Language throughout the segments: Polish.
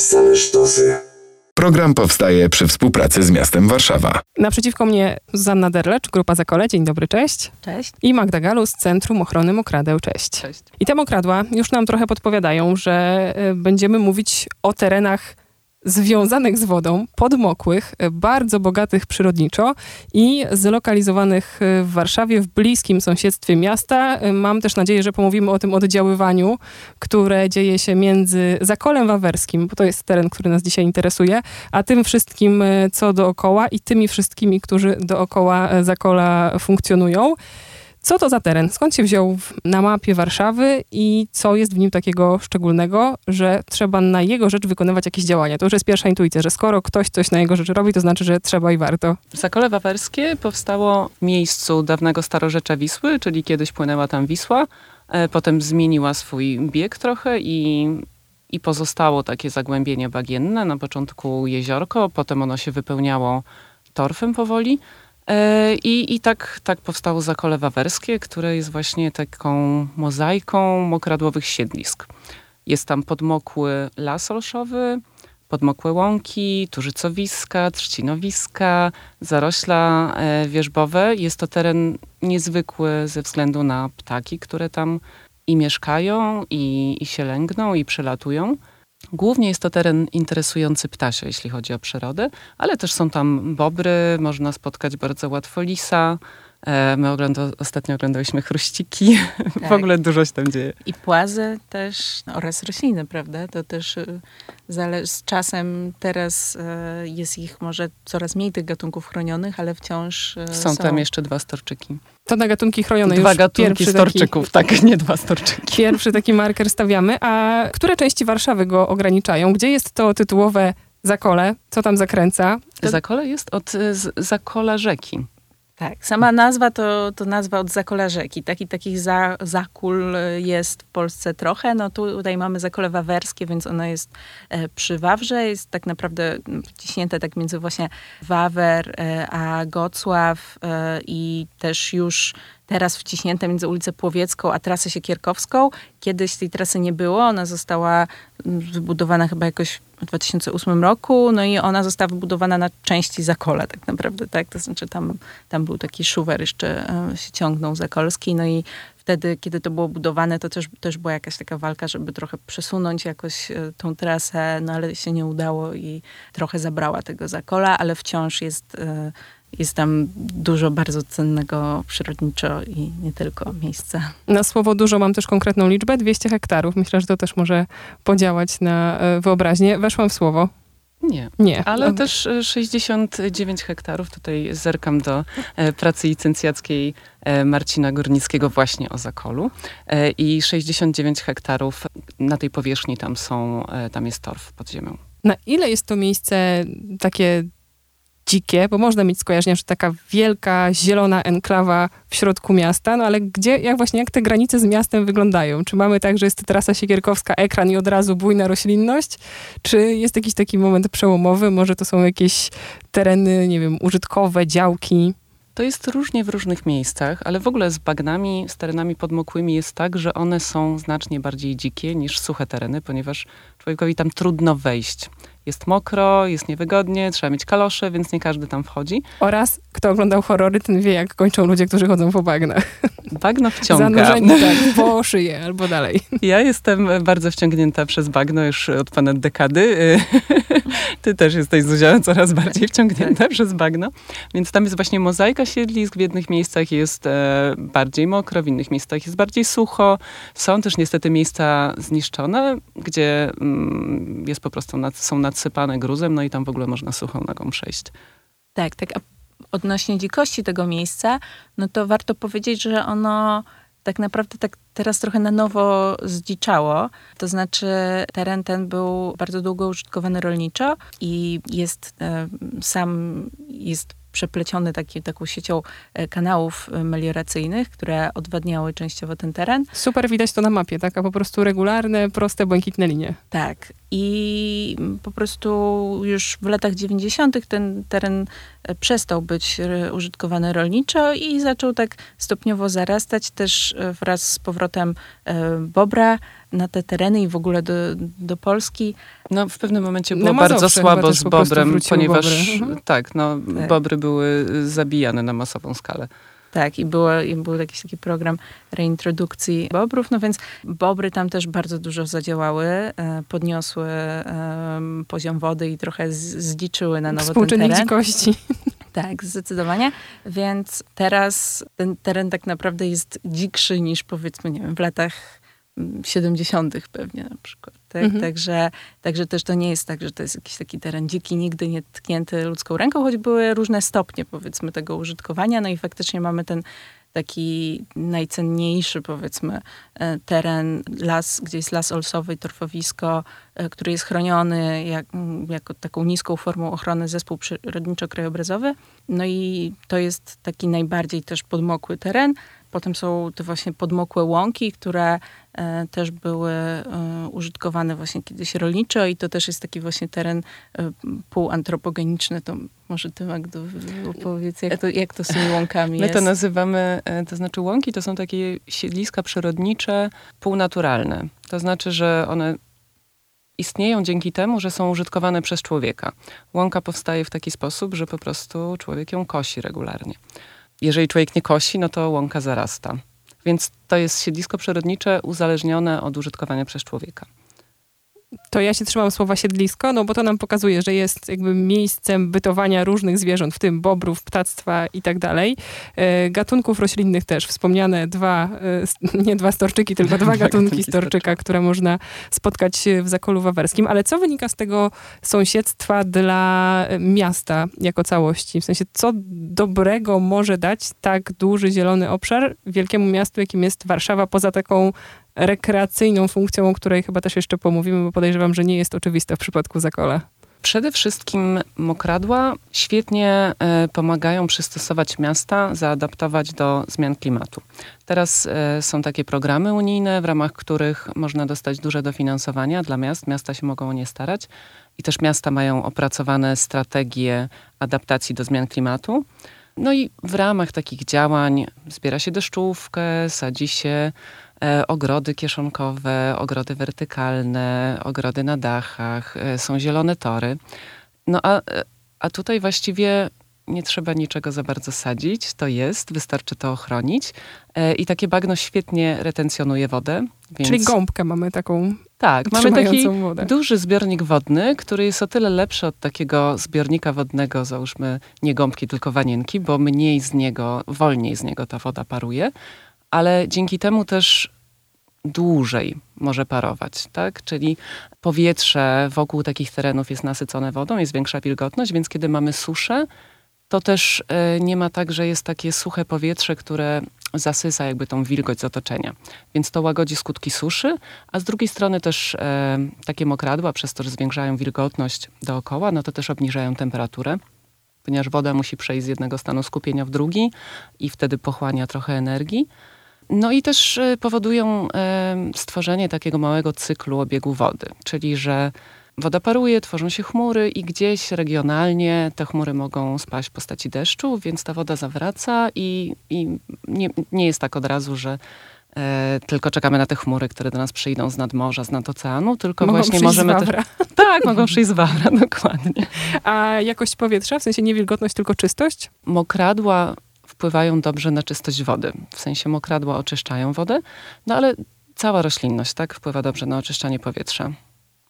Same sztosy. Program powstaje przy współpracy z miastem Warszawa. Naprzeciwko mnie Zanna Derlecz, Grupa Zakole. Dzień dobry, cześć. Cześć. I Magda Galus, Centrum Ochrony Mokradeł. Cześć. Cześć. I te mokradła już nam trochę podpowiadają, że y, będziemy mówić o terenach związanych z wodą, podmokłych, y, bardzo bogatych przyrodniczo i zlokalizowanych y, w Warszawie, w bliskim sąsiedztwie miasta. Y, Mam też nadzieję, że pomówimy o tym oddziaływaniu, które dzieje się między Zakolem Wawerskim, bo to jest teren, który nas dzisiaj interesuje, a tym wszystkim, co dookoła i tymi wszystkimi, którzy dookoła Zakola funkcjonują. Co to za teren? Skąd się wziął na mapie Warszawy i co jest w nim takiego szczególnego, że trzeba na jego rzecz wykonywać jakieś działania? To już jest pierwsza intuicja, że skoro ktoś coś na jego rzecz robi, to znaczy, że trzeba i warto. Zakole Wawerskie powstało w miejscu dawnego starorzecza Wisły, czyli kiedyś płynęła tam Wisła. E, Potem zmieniła swój bieg trochę i, i pozostało takie zagłębienie bagienne. Na początku jeziorko, potem ono się wypełniało torfem powoli. E, I, i tak, tak powstało Zakole Wawerskie, które jest właśnie taką mozaiką mokradłowych siedlisk. Jest tam podmokły las olszowy, podmokłe łąki, turzycowiska, trzcinowiska, zarośla e, wierzbowe. Jest to teren niezwykły ze względu na ptaki, które tam i mieszkają, i, i się lęgną, i przelatują. Głównie jest to teren interesujący ptasio, jeśli chodzi o przyrodę, ale też są tam bobry, można spotkać bardzo łatwo lisa. E, My ogląda, ostatnio oglądałyśmy chruściki. w Tak. ogóle dużo się tam dzieje. I płazy też oraz rośliny, prawda? To też y, zale- z czasem teraz y, jest ich może coraz mniej tych gatunków chronionych, ale wciąż y, Są tam jeszcze dwa storczyki. To na gatunki chronione Dwa już gatunki storczyków, tak, nie dwa storczyki. Taki, pierwszy taki marker stawiamy. A które części Warszawy go ograniczają? Gdzie jest to tytułowe Zakole? Co tam zakręca? Zakole jest od z, zakola rzeki. Tak, sama nazwa to, to nazwa od zakola rzeki. Taki, takich za, zakól y, jest w Polsce trochę. No tu, tutaj mamy zakole wawerskie, więc ono jest e, przy Wawrze. Jest tak naprawdę wciśnięte tak między właśnie Wawer e, a Gocław e, i też już teraz wciśnięte między ulicę Płowiecką a trasę Siekierkowską. Kiedyś tej trasy nie było. Ona została wybudowana chyba jakoś w 2008 roku, no i ona została wybudowana na części Zakola tak naprawdę, tak? To znaczy tam, tam był taki szuwer jeszcze e, się ciągnął zakolski, no i wtedy, kiedy to było budowane, to też, też była jakaś taka walka, żeby trochę przesunąć jakoś e, tą trasę, no ale się nie udało i trochę zabrała tego Zakola, ale wciąż jest, e, jest tam dużo bardzo cennego przyrodniczo i nie tylko miejsca. Na słowo dużo mam też konkretną liczbę, 200 hektarów. Myślę, że to też może podziałać na e, wyobraźnię. Weszłam w słowo. Nie. Nie. Ale też y, 69 hektarów, tutaj zerkam do e, pracy licencjackiej e, Marcina Górnickiego właśnie o Zakolu. E, I 69 hektarów na tej powierzchni tam są, e, tam jest torf pod ziemią. Na ile jest to miejsce takie dzikie, bo można mieć skojarzenia, że taka wielka, zielona enklawa w środku miasta, no ale gdzie, jak właśnie, jak te granice z miastem wyglądają? Czy mamy tak, że jest trasa siekierkowska, ekran i od razu bujna roślinność? Czy jest jakiś taki moment przełomowy? Może to są jakieś tereny, nie wiem, użytkowe, działki? To jest różnie w różnych miejscach, ale w ogóle z bagnami, z terenami podmokłymi jest tak, że one są znacznie bardziej dzikie niż suche tereny, ponieważ człowiekowi tam trudno wejść. Jest mokro, jest niewygodnie, trzeba mieć kalosze, więc nie każdy tam wchodzi. Oraz, kto oglądał horrory, ten wie, jak kończą ludzie, którzy chodzą po bagnach. Bagno wciąga. Zanurzeni tak, po szyję albo dalej. Ja jestem bardzo wciągnięta przez bagno już od ponad dekady. Ty też jesteś, Zuzia, coraz bardziej wciągnięta przez bagno. Więc tam jest właśnie mozaika siedlisk. W jednych miejscach jest e, bardziej mokro, w innych miejscach jest bardziej sucho. Są też niestety miejsca zniszczone, gdzie mm, jest po prostu nad, są nadsypane gruzem, no i tam w ogóle można suchą nogą przejść. Tak, tak. A odnośnie dzikości tego miejsca, no to warto powiedzieć, że ono tak naprawdę tak teraz trochę na nowo zdziczało. To znaczy teren ten był bardzo długo użytkowany rolniczo i jest e, sam jest przepleciony taki, taką siecią e, kanałów e, melioracyjnych, które odwadniały częściowo ten teren. Super widać to na mapie, taka po prostu regularne, proste, błękitne linie. Tak. I po prostu już w latach 90. ten teren e, przestał być e, użytkowany rolniczo i zaczął tak stopniowo zarastać też e, wraz z powrotem Bobra na te tereny i w ogóle do, do Polski. No w pewnym momencie było bardzo słabo z bobrem, ponieważ mhm. tak, no, tak. bobry były zabijane na masową skalę. Tak, i, było, i był jakiś taki program reintrodukcji bobrów, no więc bobry tam też bardzo dużo zadziałały, e, podniosły poziom wody i trochę zliczyły na nowo ten teren. dzikości. Tak, zdecydowanie. Więc teraz ten teren tak naprawdę jest dzikszy niż powiedzmy, nie wiem, w latach 70. pewnie na przykład. Tak? Mhm. Także, także też to nie jest tak, że to jest jakiś taki teren dziki, nigdy nie tknięty ludzką ręką, choć były różne stopnie powiedzmy tego użytkowania. No i faktycznie mamy ten taki najcenniejszy, powiedzmy, e, teren, las, gdzie jest las olsowy, torfowisko, e, który jest chroniony jak, jako taką niską formą ochrony zespół przyrodniczo-krajobrazowy. No i to jest taki najbardziej też podmokły teren. Potem są te właśnie podmokłe łąki, które e, też były e, użytkowane właśnie kiedyś rolniczo i to też jest taki właśnie teren e, półantropogeniczny. To może ty Magdo opowiedz, jak to, jak to z tymi łąkami My jest? to nazywamy, to znaczy łąki to są takie siedliska przyrodnicze półnaturalne. To znaczy, że one istnieją dzięki temu, że są użytkowane przez człowieka. Łąka powstaje w taki sposób, że po prostu człowiek ją kosi regularnie jeżeli człowiek nie kosi, no to łąka zarasta. Więc to jest siedlisko przyrodnicze uzależnione od użytkowania przez człowieka to ja się trzymam słowa siedlisko, no bo to nam pokazuje, że jest jakby miejscem bytowania różnych zwierząt, w tym bobrów, ptactwa i tak dalej. E, gatunków roślinnych też. Wspomniane dwa, e, nie dwa storczyki, tylko dwa gatunki storczyka, które można spotkać w Zakolu Wawerskim. Ale co wynika z tego sąsiedztwa dla miasta jako całości? W sensie, co dobrego może dać tak duży zielony obszar wielkiemu miastu, jakim jest Warszawa, poza taką rekreacyjną funkcją, o której chyba też jeszcze pomówimy, bo podejrzewam, że nie jest oczywista w przypadku Zakola. Przede wszystkim mokradła świetnie e, pomagają przystosować miasta, zaadaptować do zmian klimatu. Teraz e, są takie programy unijne, w ramach których można dostać duże dofinansowania dla miast. Miasta się mogą o nie starać i też miasta mają opracowane strategie adaptacji do zmian klimatu. No i w ramach takich działań zbiera się deszczówkę, sadzi się ogrody kieszonkowe, ogrody wertykalne, ogrody na dachach, e, są zielone tory. No a, a tutaj właściwie nie trzeba niczego za bardzo sadzić, to jest, wystarczy to ochronić. E, I takie bagno świetnie retencjonuje wodę. Więc... Czyli gąbkę mamy taką. Tak, mamy taki wodę. duży zbiornik wodny, który jest o tyle lepszy od takiego zbiornika wodnego, załóżmy nie gąbki, tylko wanienki, bo mniej z niego, wolniej z niego ta woda paruje ale dzięki temu też dłużej może parować, tak? Czyli powietrze wokół takich terenów jest nasycone wodą, jest większa wilgotność, więc kiedy mamy suszę, to też e, nie ma tak, że jest takie suche powietrze, które zasysa jakby tą wilgoć z otoczenia. Więc to łagodzi skutki suszy, a z drugiej strony też e, takie mokradła, przez to, że zwiększają wilgotność dookoła, no to też obniżają temperaturę ponieważ woda musi przejść z jednego stanu skupienia w drugi i wtedy pochłania trochę energii. No i też y, powodują stworzenie takiego małego cyklu obiegu wody, czyli że woda paruje, tworzą się chmury i gdzieś regionalnie te chmury mogą spaść w postaci deszczu, więc ta woda zawraca i, i nie, nie jest tak od razu, że e, tylko czekamy na te chmury, które do nas przyjdą z nadmorza, z nadoceanu, tylko mogą właśnie możemy... Z. Te... Tak, mogą przyjść z Wawra, dokładnie. A jakość powietrza, w sensie nie wilgotność, tylko czystość? Mokradła wpływają dobrze na czystość wody. W sensie mokradła oczyszczają wodę, no ale cała roślinność tak, wpływa dobrze na oczyszczanie powietrza.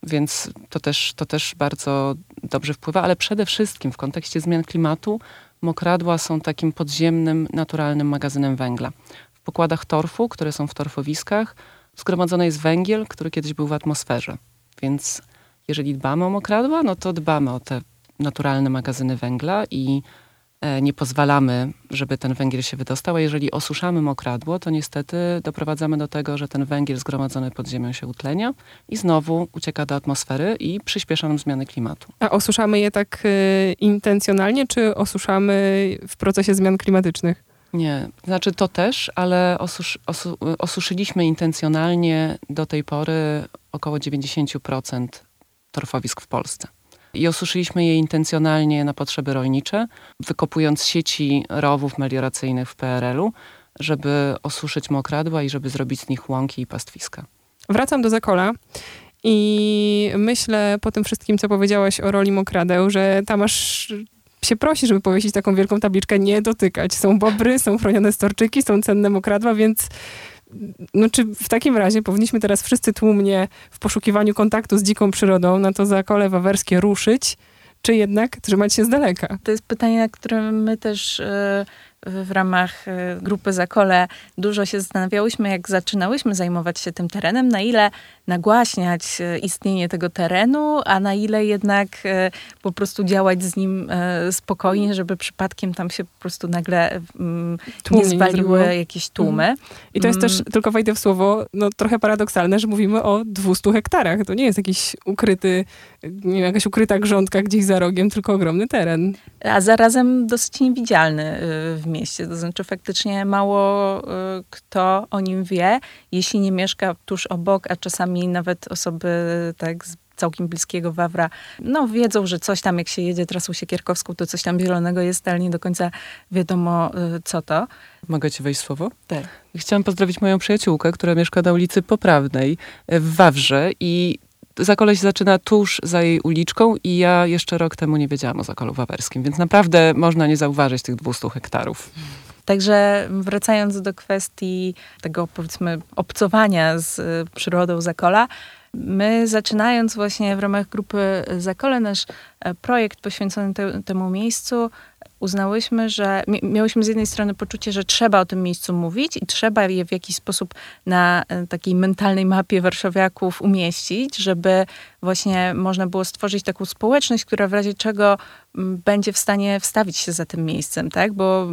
Więc to też, to też bardzo dobrze wpływa, ale przede wszystkim w kontekście zmian klimatu mokradła są takim podziemnym, naturalnym magazynem węgla. W pokładach torfu, które są w torfowiskach, zgromadzony jest węgiel, który kiedyś był w atmosferze. Więc jeżeli dbamy o mokradła, no to dbamy o te naturalne magazyny węgla i nie pozwalamy, żeby ten węgiel się wydostał, a jeżeli osuszamy mokradło, to niestety doprowadzamy do tego, że ten węgiel zgromadzony pod ziemią się utlenia i znowu ucieka do atmosfery i przyspiesza nam zmiany klimatu. A osuszamy je tak y, intencjonalnie, czy osuszamy w procesie zmian klimatycznych? Nie, znaczy to też, ale osusz, osu, osuszyliśmy intencjonalnie do tej pory około 90% torfowisk w Polsce. I osuszyliśmy je intencjonalnie na potrzeby rolnicze, wykopując sieci rowów melioracyjnych w PRL-u, żeby osuszyć mokradła i żeby zrobić z nich łąki i pastwiska. Wracam do Zakola i myślę po tym wszystkim, co powiedziałaś o roli mokradeł, że tam aż się prosi, żeby powiesić taką wielką tabliczkę nie dotykać. Są bobry, są chronione storczyki, są cenne mokradła, więc no czy w takim razie powinniśmy teraz wszyscy tłumnie w poszukiwaniu kontaktu z dziką przyrodą na to zakole wawerskie ruszyć, czy jednak trzymać się z daleka? To jest pytanie, na które my też e, w ramach e, grupy Zakole dużo się zastanawiałyśmy, jak zaczynałyśmy zajmować się tym terenem, na ile nagłaśniać e, istnienie tego terenu, a na ile jednak e, po prostu działać z nim spokojnie, żeby przypadkiem tam się po prostu nagle mm, nie zwaliły nie jakieś tłumy. Mhm. I to jest też, mm. tylko wejdę w słowo, no trochę paradoksalne, że mówimy o 200 hektarach. To nie jest jakiś ukryty, nie wiem, jakaś ukryta grządka gdzieś za rogiem, tylko ogromny teren. A zarazem dosyć niewidzialny w mieście. To znaczy faktycznie mało y, kto o nim wie, jeśli nie mieszka tuż obok, a czasami nawet osoby tak z całkiem bliskiego Wawra, no wiedzą, że coś tam, jak się jedzie trasą siekierkowską, to coś tam zielonego jest, ale nie do końca wiadomo, y, co to. Mogę ci wejść słowo? Tak. Chciałam pozdrowić moją przyjaciółkę, która mieszka na ulicy Poprawnej w Wawrze i Zakoleś zaczyna tuż za jej uliczką i ja jeszcze rok temu nie wiedziałam o Zakolu Wawerskim, więc naprawdę można nie zauważyć tych 200 hektarów. Także wracając do kwestii tego, powiedzmy, obcowania z y, przyrodą Zakola, my zaczynając właśnie w ramach grupy Zakole nasz e, projekt poświęcony te, temu miejscu, uznałyśmy, że miałyśmy z jednej strony poczucie, że trzeba o tym miejscu mówić i trzeba je w jakiś sposób na e, takiej mentalnej mapie warszawiaków umieścić, żeby właśnie można było stworzyć taką społeczność, która w razie czego będzie w stanie wstawić się za tym miejscem, tak? Bo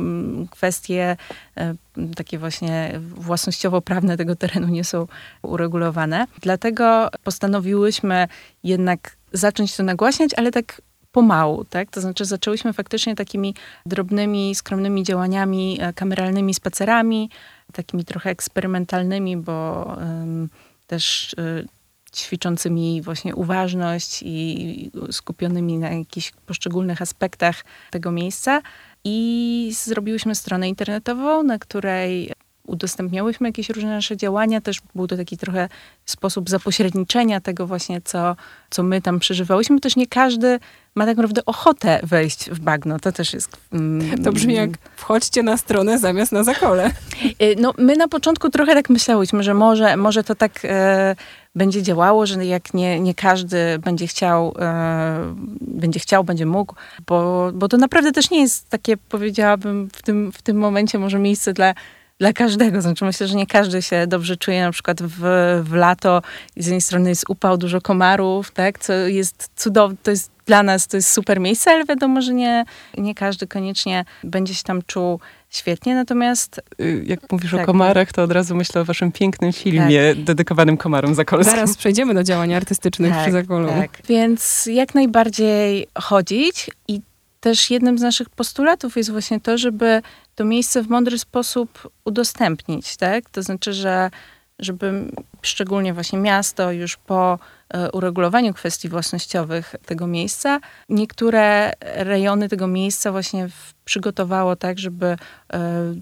kwestie e, takie właśnie własnościowo-prawne tego terenu nie są uregulowane. Dlatego postanowiłyśmy jednak zacząć to nagłaśniać, ale tak pomału, tak? To znaczy zaczęłyśmy faktycznie takimi drobnymi, skromnymi działaniami, e, kameralnymi spacerami, takimi trochę eksperymentalnymi, bo um, też y, ćwiczącymi właśnie uważność i skupionymi na jakichś poszczególnych aspektach tego miejsca. I zrobiłyśmy stronę internetową, na której udostępniałyśmy jakieś różne nasze działania. Też był to taki trochę sposób zapośredniczenia tego właśnie, co, co my tam przeżywałyśmy. Też nie każdy ma tak naprawdę ochotę wejść w bagno. To też jest... Mm, to brzmi jak wchodźcie na stronę zamiast na zakole. Y, no, my na początku trochę tak myślałyśmy, że może, może to tak e, będzie działało, że jak nie, nie każdy będzie chciał, e, będzie chciał, będzie mógł, bo, bo to naprawdę też nie jest takie, powiedziałabym, w tym, w tym momencie może miejsce dla dla każdego. Znaczy myślę, że nie każdy się dobrze czuje na przykład w, w lato i z jednej strony jest upał, dużo komarów, tak, co jest cudowne, to jest dla nas to jest super miejsce, ale wiadomo, że nie, nie każdy koniecznie będzie się tam czuł świetnie, natomiast... Y, jak mówisz tak, o komarach, to od razu myślę o waszym pięknym filmie tak. dedykowanym komarom zakolskim. Zaraz przejdziemy do działań artystycznych tak, przy Zakolu. Tak. Więc jak najbardziej chodzić i też jednym z naszych postulatów jest właśnie to, żeby to miejsce w mądry sposób udostępnić, tak? To znaczy, że żeby szczególnie właśnie miasto już po e, uregulowaniu kwestii własnościowych tego miejsca, niektóre rejony tego miejsca właśnie przygotowało tak, żeby e,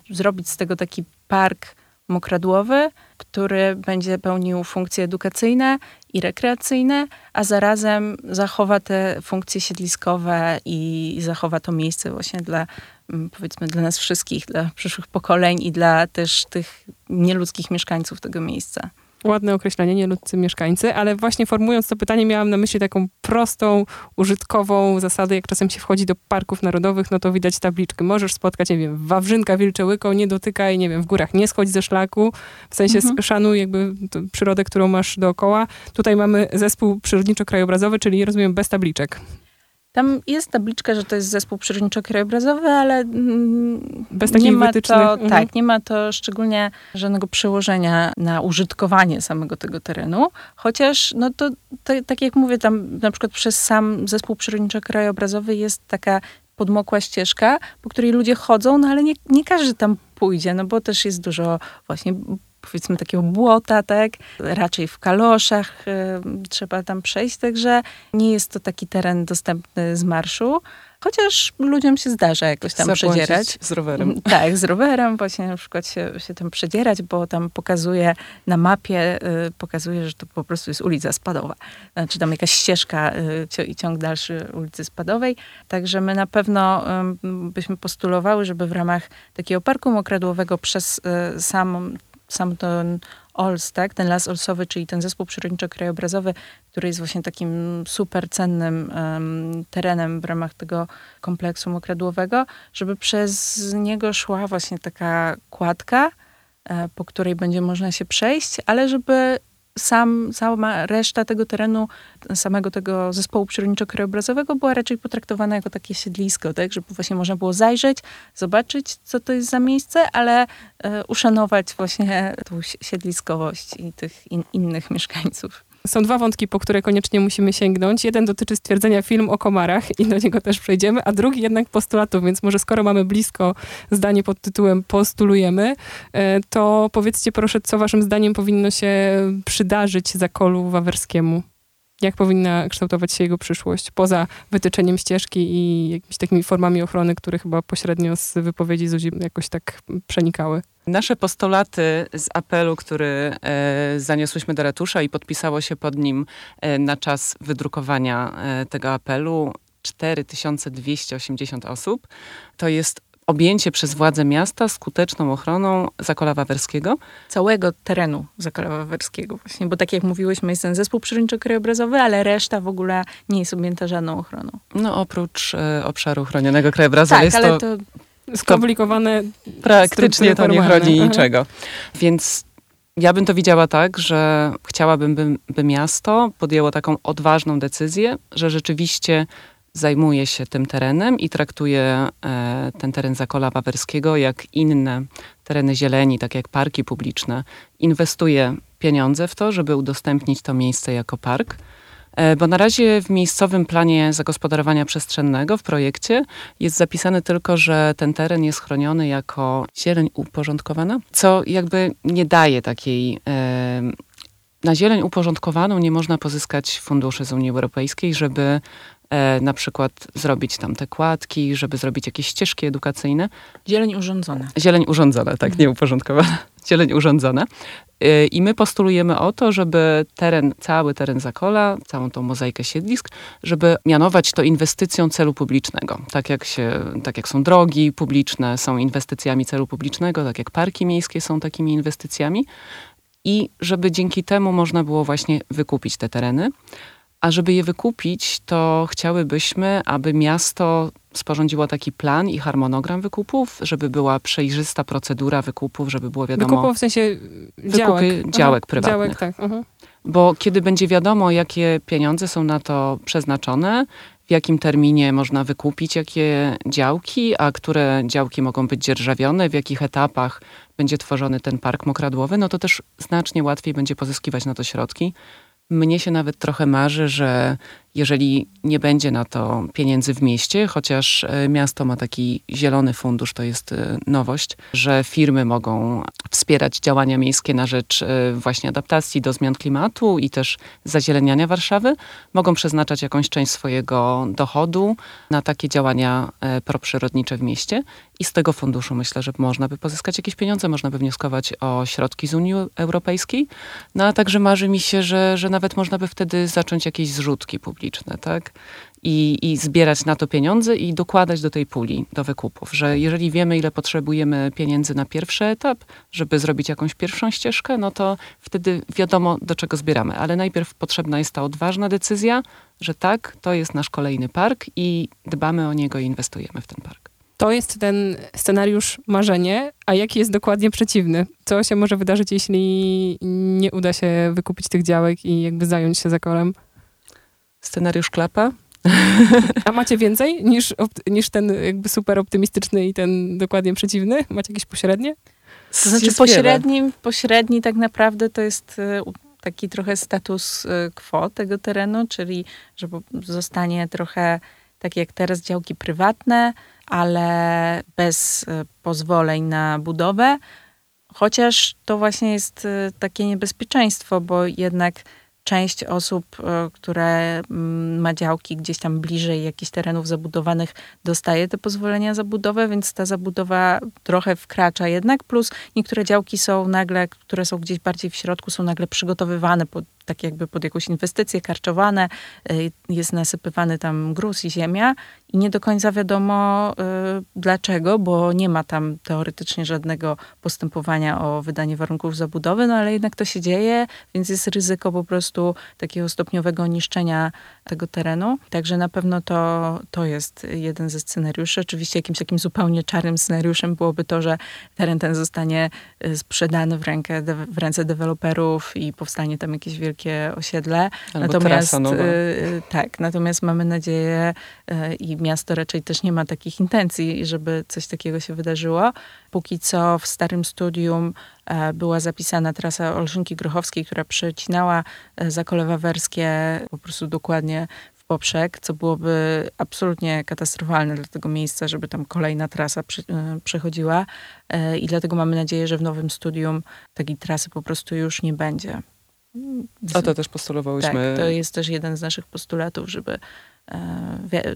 zrobić z tego taki park mokradłowy, który będzie pełnił funkcje edukacyjne i rekreacyjne, a zarazem zachowa te funkcje siedliskowe i zachowa to miejsce właśnie dla, mm, powiedzmy, dla nas wszystkich, dla przyszłych pokoleń i dla też tych nieludzkich mieszkańców tego miejsca ładne określenie, nieludzcy mieszkańcy, ale właśnie formując to pytanie miałam na myśli taką prostą, użytkową zasadę, jak czasem się wchodzi do parków narodowych, no to widać tabliczkę. Możesz spotkać, nie wiem, Wawrzynka Wilczełyko, nie dotykaj, nie wiem, w górach nie schodź ze szlaku, w sensie mhm. szanuj jakby przyrodę, którą masz dookoła. Tutaj mamy zespół przyrodniczo-krajobrazowy, czyli rozumiem bez tabliczek. Tam jest tabliczka, że to jest zespół przyrodniczo-krajobrazowy, ale mm, Bez nie ma to, mhm. tak, nie ma to szczególnie żadnego przełożenia na użytkowanie samego tego terenu. Chociaż, no to, to tak jak mówię, tam na przykład przez sam zespół przyrodniczo-krajobrazowy jest taka podmokła ścieżka, po której ludzie chodzą, no ale nie, nie każdy tam pójdzie, no bo też jest dużo właśnie powiedzmy takiego błota, tak? Raczej w kaloszach e, trzeba tam przejść, także nie jest to taki teren dostępny z marszu. Chociaż ludziom się zdarza jakoś tam Zapłacić przedzierać. z rowerem. Tak, z rowerem właśnie na przykład się, się tam przedzierać, bo tam pokazuje na mapie, y, pokazuje, że to po prostu jest ulica Spadowa. Znaczy tam jakaś ścieżka y, i ciąg dalszy ulicy Spadowej. Także my na pewno byśmy postulowały, żeby w ramach takiego parku mokradłowego przez y, sam, sam ten OLS, tak, ten las olsowy, czyli ten zespół przyrodniczo-krajobrazowy, który jest właśnie takim super cennym em, terenem w ramach tego kompleksu mokradłowego, żeby przez niego szła właśnie taka kładka, e, po której będzie można się przejść, ale żeby sam, cała reszta tego terenu, samego tego zespołu przyrodniczo-krajobrazowego była raczej potraktowana jako takie siedlisko, tak? Żeby właśnie można było zajrzeć, zobaczyć, co to jest za miejsce, ale e, uszanować właśnie tą si- siedliskowość i tych in, innych mieszkańców. Są dwa wątki, po które koniecznie musimy sięgnąć. Jeden dotyczy stwierdzenia film o komarach i do niego też przejdziemy, a drugi jednak postulatów, więc może skoro mamy blisko zdanie pod tytułem postulujemy, e, to powiedzcie proszę, co waszym zdaniem powinno się przydarzyć zakolu wawerskiemu? Jak powinna kształtować się jego przyszłość? Poza wytyczeniem ścieżki i jakimiś takimi formami ochrony, które chyba pośrednio z wypowiedzi Zuzi jakoś tak przenikały. Nasze postulaty z apelu, który e, zaniosłyśmy do ratusza i podpisało się pod nim e, na czas wydrukowania e, tego apelu 4280 osób, to jest objęcie przez władze miasta skuteczną ochroną Zakola Wawerskiego. Całego terenu Zakola Wawerskiego właśnie, bo tak jak mówiłyśmy, jest ten zespół przyrodniczo-krajobrazowy, ale reszta w ogóle nie jest objęta żadną ochroną. No oprócz obszaru chronionego krajobrazu, tak, jest ale to to Skomplikowane praktycznie to nie chroni Aha. niczego. Więc ja bym to widziała tak, że chciałabym, by, by miasto podjęło taką odważną decyzję, że rzeczywiście zajmuje się tym terenem i traktuje e, ten teren Zakola Wawerskiego jak inne tereny zieleni, tak jak parki publiczne. Inwestuje pieniądze w to, żeby udostępnić to miejsce jako park. E, Bo na razie w miejscowym planie zagospodarowania przestrzennego w projekcie jest zapisane tylko, że ten teren jest chroniony jako zieleń uporządkowana, co jakby nie daje takiej. Na zieleń uporządkowaną nie można pozyskać funduszy z Unii Europejskiej, żeby na przykład zrobić tam te kładki, żeby zrobić jakieś ścieżki edukacyjne. zieleń urządzona. Zieleń urządzona, tak, nie uporządkowana. Zieleń urządzona. Y, I my postulujemy o to, żeby teren, cały teren Zakola, całą tą mozaikę siedlisk, żeby mianować to inwestycją celu publicznego. Tak jak, się, tak jak są drogi publiczne, są inwestycjami celu publicznego, tak jak parki miejskie są takimi inwestycjami. I żeby dzięki temu można było właśnie wykupić te tereny. A żeby je wykupić, to chciałybyśmy, aby miasto sporządziło taki plan i harmonogram wykupów, żeby była przejrzysta procedura wykupów, żeby było wiadomo. Wykupów w sensie działek. Wykupy działek prywatnych. Działek, tak. mhm. Bo kiedy będzie wiadomo, jakie pieniądze są na to przeznaczone, w jakim terminie można wykupić jakie działki, a które działki mogą być dzierżawione, w jakich etapach będzie tworzony ten park mokradłowy, no to też znacznie łatwiej będzie pozyskiwać na to środki. Mnie się nawet trochę marzy, że jeżeli nie będzie na to pieniędzy w mieście, chociaż e, miasto ma taki zielony fundusz, to jest e, nowość, że firmy mogą wspierać działania miejskie na rzecz e, właśnie adaptacji do zmian klimatu i też zazieleniania Warszawy, mogą przeznaczać jakąś część swojego dochodu na takie działania proprzyrodnicze w mieście. I z tego funduszu myślę, że można by pozyskać jakieś pieniądze, można by wnioskować o środki z Unii Europejskiej, no a także marzy mi się, że, że nawet można by wtedy zacząć jakieś zrzutki publiczne, tak? I, I zbierać na to pieniądze i dokładać do tej puli, do wykupów, że jeżeli wiemy, ile potrzebujemy pieniędzy na pierwszy etap, żeby zrobić jakąś pierwszą ścieżkę, no to wtedy wiadomo, do czego zbieramy. Ale najpierw potrzebna jest ta odważna decyzja, że tak, to jest nasz kolejny park i dbamy o niego i inwestujemy w ten park. To jest ten scenariusz marzenie, a jaki jest dokładnie przeciwny? Co się może wydarzyć, jeśli nie uda się wykupić tych działek i jakby zająć się zakolem? Scenariusz klapa? A macie więcej niż, niż ten jakby super optymistyczny i ten dokładnie przeciwny? Macie jakieś pośrednie? To znaczy wiele. pośredni, pośredni tak naprawdę to jest e, taki trochę status e, quo tego terenu, czyli że zostanie trochę tak jak teraz działki prywatne, ale bez e, pozwoleń na budowę. Chociaż to właśnie jest takie niebezpieczeństwo, bo jednak część osób, e, które mm, ma działki gdzieś tam bliżej jakichś terenów zabudowanych, dostaje te pozwolenia za budowę, więc ta zabudowa trochę wkracza jednak, plus niektóre działki są nagle, które są gdzieś bardziej w środku, są nagle przygotowywane pod tak jakby pod jakąś inwestycję karczowane, y, jest nasypywany tam gruz i ziemia i nie do końca wiadomo y, dlaczego, bo nie ma tam teoretycznie żadnego postępowania o wydanie warunków zabudowy, no ale jednak to się dzieje, więc jest ryzyko po prostu takiego stopniowego niszczenia tego terenu. Także na pewno to, to jest jeden ze scenariuszy. Oczywiście jakimś takim zupełnie czarnym scenariuszem byłoby to, że teren ten zostanie y, sprzedany w, rękę, w ręce deweloperów i powstanie tam jakieś wielkie wielkie osiedle. Albo natomiast nowa. y, tak, natomiast mamy nadzieję y, i miasto raczej też nie ma takich intencji, żeby coś takiego się wydarzyło. Póki co w starym studium e, była zapisana trasa Olszynki Grochowskiej, która przecinała e, Zakole Wawerskie po prostu dokładnie w poprzek, co byłoby absolutnie katastrofalne dla tego miejsca, żeby tam kolejna trasa przy, e, przechodziła. I dlatego mamy nadzieję, że w nowym studium takiej trasy po prostu już nie będzie. A to też postulowałyśmy. Tak, to jest też jeden z naszych postulatów, żeby e,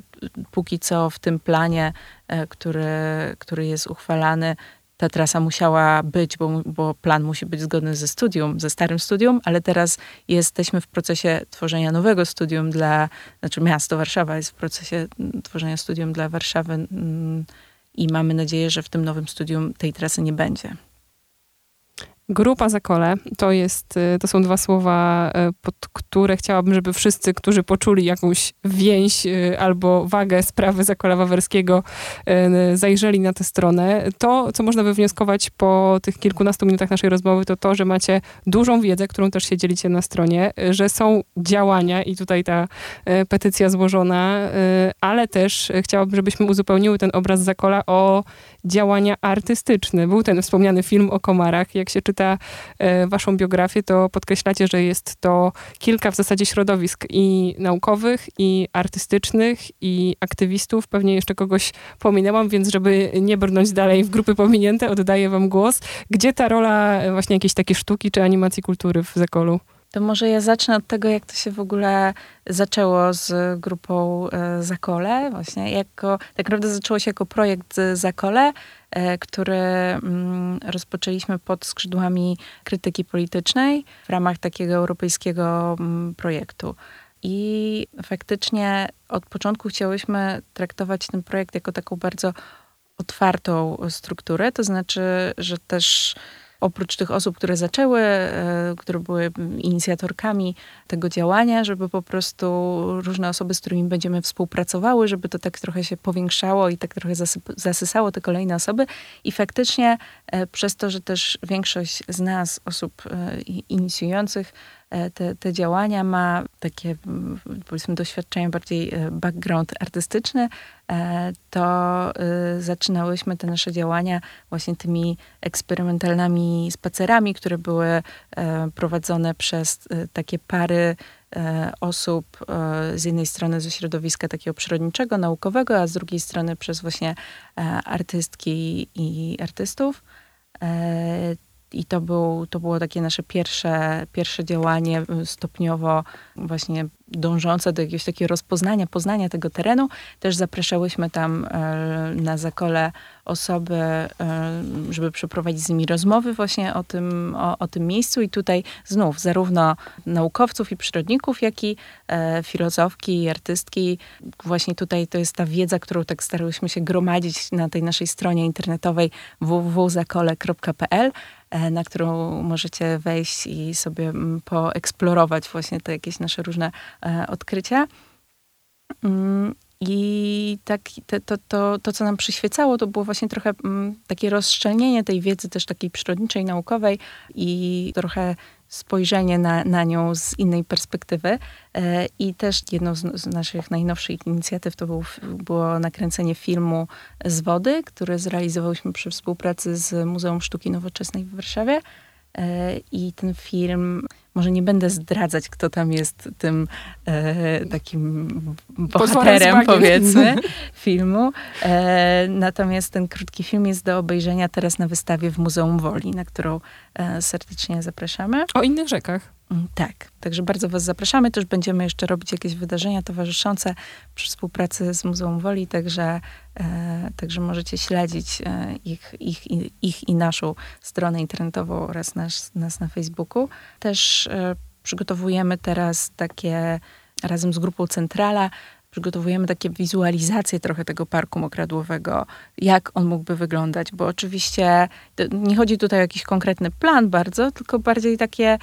póki co w tym planie, e, który, który jest uchwalany, ta trasa musiała być, bo, bo plan musi być zgodny ze studium, ze starym studium, ale teraz jesteśmy w procesie tworzenia nowego studium dla, znaczy miasto Warszawa jest w procesie mm, tworzenia studium dla Warszawy mm, i mamy nadzieję, że w tym nowym studium tej trasy nie będzie. Grupa Zakole to jest, y, to są dwa słowa, y, pod które chciałabym, żeby wszyscy, którzy poczuli jakąś więź y, albo wagę sprawy Zakola Wawerskiego, zajrzeli na tę stronę. To, co można wywnioskować po tych kilkunastu minutach naszej rozmowy, to to, że macie dużą wiedzę, którą też się dzielicie na stronie, że są działania i tutaj ta petycja złożona, ale też chciałabym, żebyśmy uzupełniły ten obraz Zakola o działania artystyczne. Był ten wspomniany film o komarach. Jak się czyta e, waszą biografię, to podkreślacie, że jest to kilka w zasadzie środowisk i naukowych, i artystycznych, i aktywistów. Pewnie jeszcze kogoś pominęłam, więc żeby nie brnąć dalej w grupy pominięte, oddaję wam głos. Gdzie ta rola e, właśnie jakiejś takiej sztuki czy animacji kultury w Zekolu? To może ja zacznę od tego, jak to się w ogóle zaczęło z grupą e, Zakole. Właśnie jako, tak naprawdę zaczęło się jako projekt z Zakole, e, który mm, rozpoczęliśmy pod skrzydłami krytyki politycznej w ramach takiego europejskiego mm, projektu. I faktycznie od początku chciałyśmy traktować ten projekt jako taką bardzo otwartą strukturę, to znaczy, że też oprócz tych osób, które zaczęły, e, które były inicjatorkami tego działania, żeby po prostu różne osoby, z którymi będziemy współpracowały, żeby to tak trochę się powiększało i tak trochę zasysało te kolejne osoby. I faktycznie e, przez to, że też większość z nas, osób e, inicjujących te, te działania ma takie, powiedzmy, doświadczenie bardziej e, background artystyczny, e, to e, zaczynałyśmy te nasze działania właśnie tymi eksperymentalnymi spacerami, które były e, prowadzone przez e, takie pary e, osób e, z jednej strony ze środowiska takiego przyrodniczego, naukowego, a z drugiej strony przez właśnie e, artystki i artystów. I to, był, to było takie nasze pierwsze, pierwsze działanie y, stopniowo właśnie dążące do jakiegoś takiego rozpoznania, poznania tego terenu. Też zapraszałyśmy tam e, na zakole osoby, e, żeby przeprowadzić z nimi rozmowy właśnie o tym, o, o tym miejscu. I tutaj znów zarówno naukowców i przyrodników, jak i e, filozofki i artystki. Właśnie tutaj to jest ta wiedza, którą tak starałyśmy się gromadzić na tej naszej stronie internetowej www.zakole.pl na którą możecie wejść i sobie mm, poeksplorować właśnie te jakieś nasze różne e, odkrycia. Mm, I tak te, to, to, to, co nam przyświecało, to było właśnie trochę mm, takie rozszczelnienie tej wiedzy też takiej przyrodniczej, naukowej i trochę spojrzenie na, na nią z innej perspektywy. E, I też jedną z, z naszych najnowszych inicjatyw to był, było nakręcenie filmu z wody, który zrealizowałyśmy przy współpracy z Muzeum Sztuki Nowoczesnej w Warszawie. E, I ten film może nie będę zdradzać, kto tam jest tym e, takim bohaterem, powiedzmy, filmu. E, natomiast ten krótki film jest do obejrzenia teraz na wystawie w Muzeum Woli, na którą e, serdecznie zapraszamy. O innych rzekach. Mm, Tak, także bardzo Was zapraszamy. Też będziemy jeszcze robić jakieś wydarzenia towarzyszące przy współpracy z Muzeum Woli, także, e, także możecie śledzić e, ich, ich, i- ich i naszą stronę internetową oraz nas, nas na Facebooku. Też e, przygotowujemy teraz takie, razem z grupą Centrala, przygotowujemy takie wizualizacje trochę tego parku mokradłowego, jak on mógłby wyglądać, bo oczywiście nie chodzi tutaj o jakiś konkretny plan bardzo, tylko bardziej takie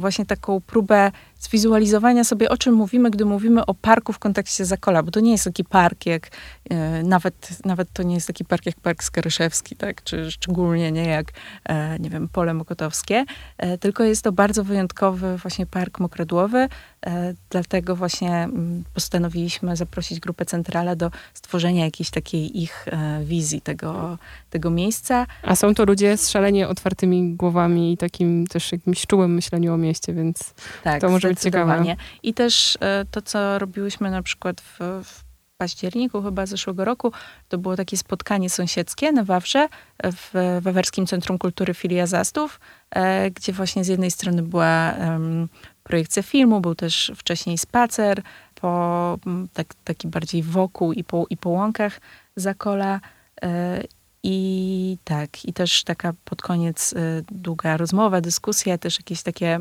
właśnie taką próbę zwizualizowania sobie, o czym mówimy, gdy mówimy o parku w kontekście Zakola, bo to nie jest taki park jak, e, nawet, nawet to nie jest taki park jak Park Skaryszewski, tak, czy szczególnie nie jak, e, nie wiem, Pole Mokotowskie, e, tylko jest to bardzo wyjątkowy właśnie park mokradłowy, e, dlatego właśnie mm, postanowiliśmy zaprosić grupę Centrala do stworzenia jakiejś takiej ich e, wizji tego, tego miejsca. A są to ludzie z szalenie otwartymi głowami i takim też jakimś czułym myśleniu o mieście, więc Tak, To może zdecydowanie. I też e, to, co robiłyśmy na przykład w, w październiku chyba zeszłego roku, to było takie spotkanie sąsiedzkie na Wawrze, w Wawerskim Centrum Kultury Filia Zastów, e, gdzie właśnie z jednej strony była projekcja filmu, był też wcześniej spacer po tak, taki bardziej wokół i po, i po łąkach Zakola. E, I tak, i też taka pod koniec długa rozmowa, dyskusja, też jakieś takie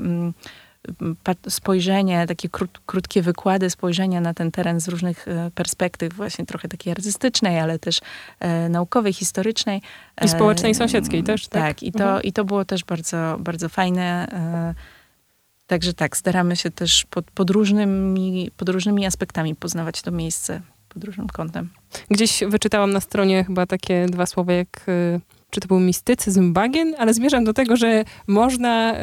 spojrzenie, takie krót, krótkie wykłady, spojrzenia na ten teren z różnych e, perspektyw, właśnie trochę takiej artystycznej, ale też e, naukowej, historycznej. I społecznej, E, sąsiedzkiej też, tak? Tak, i, to, Mhm. i to było też bardzo, bardzo fajne. e, Także tak, staramy się też pod, pod, różnymi, pod różnymi aspektami poznawać to miejsce, pod różnym kątem. Gdzieś wyczytałam na stronie chyba takie dwa słowa jak, y, czy to był mistycyzm bagien, ale zmierzam do tego, że można y,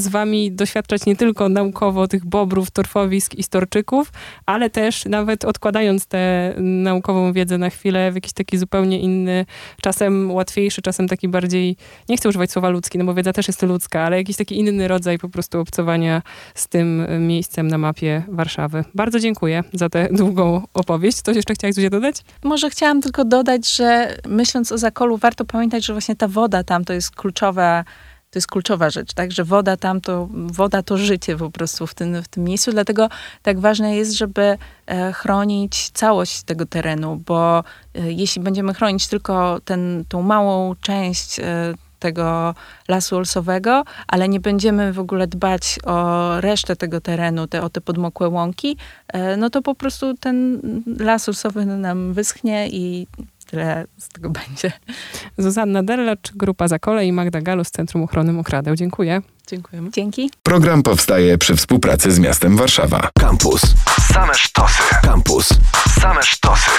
z wami doświadczać nie tylko naukowo tych bobrów, torfowisk i storczyków, ale też nawet odkładając tę naukową wiedzę na chwilę w jakiś taki zupełnie inny, czasem łatwiejszy, czasem taki bardziej, nie chcę używać słowa ludzki, no bo wiedza też jest ludzka, ale jakiś taki inny rodzaj po prostu obcowania z tym y, miejscem na mapie Warszawy. Bardzo dziękuję za tę długą opowieść. Coś jeszcze chciałaś Zuzia dodać? Może chciałam tylko dodać, że myśląc o Zakolu, warto pamiętać, że właśnie ta woda tam to jest kluczowa, to jest kluczowa rzecz, tak? Że woda tam to, woda to życie po prostu w tym, w tym miejscu, dlatego tak ważne jest, żeby e, chronić całość tego terenu, bo e, jeśli będziemy chronić tylko ten, tą małą część e, tego lasu olsowego, ale nie będziemy w ogóle dbać o resztę tego terenu, te, o te podmokłe łąki, no to po prostu ten las olsowy nam wyschnie i tyle z tego będzie. Zuzanna Derlacz, Grupa Zakole i Magda Galu z Centrum Ochrony Mokradeł. Dziękuję. Dziękujemy. Dzięki. Program powstaje przy współpracy z miastem Warszawa. Campus. Same sztosy. Campus. Same sztosy.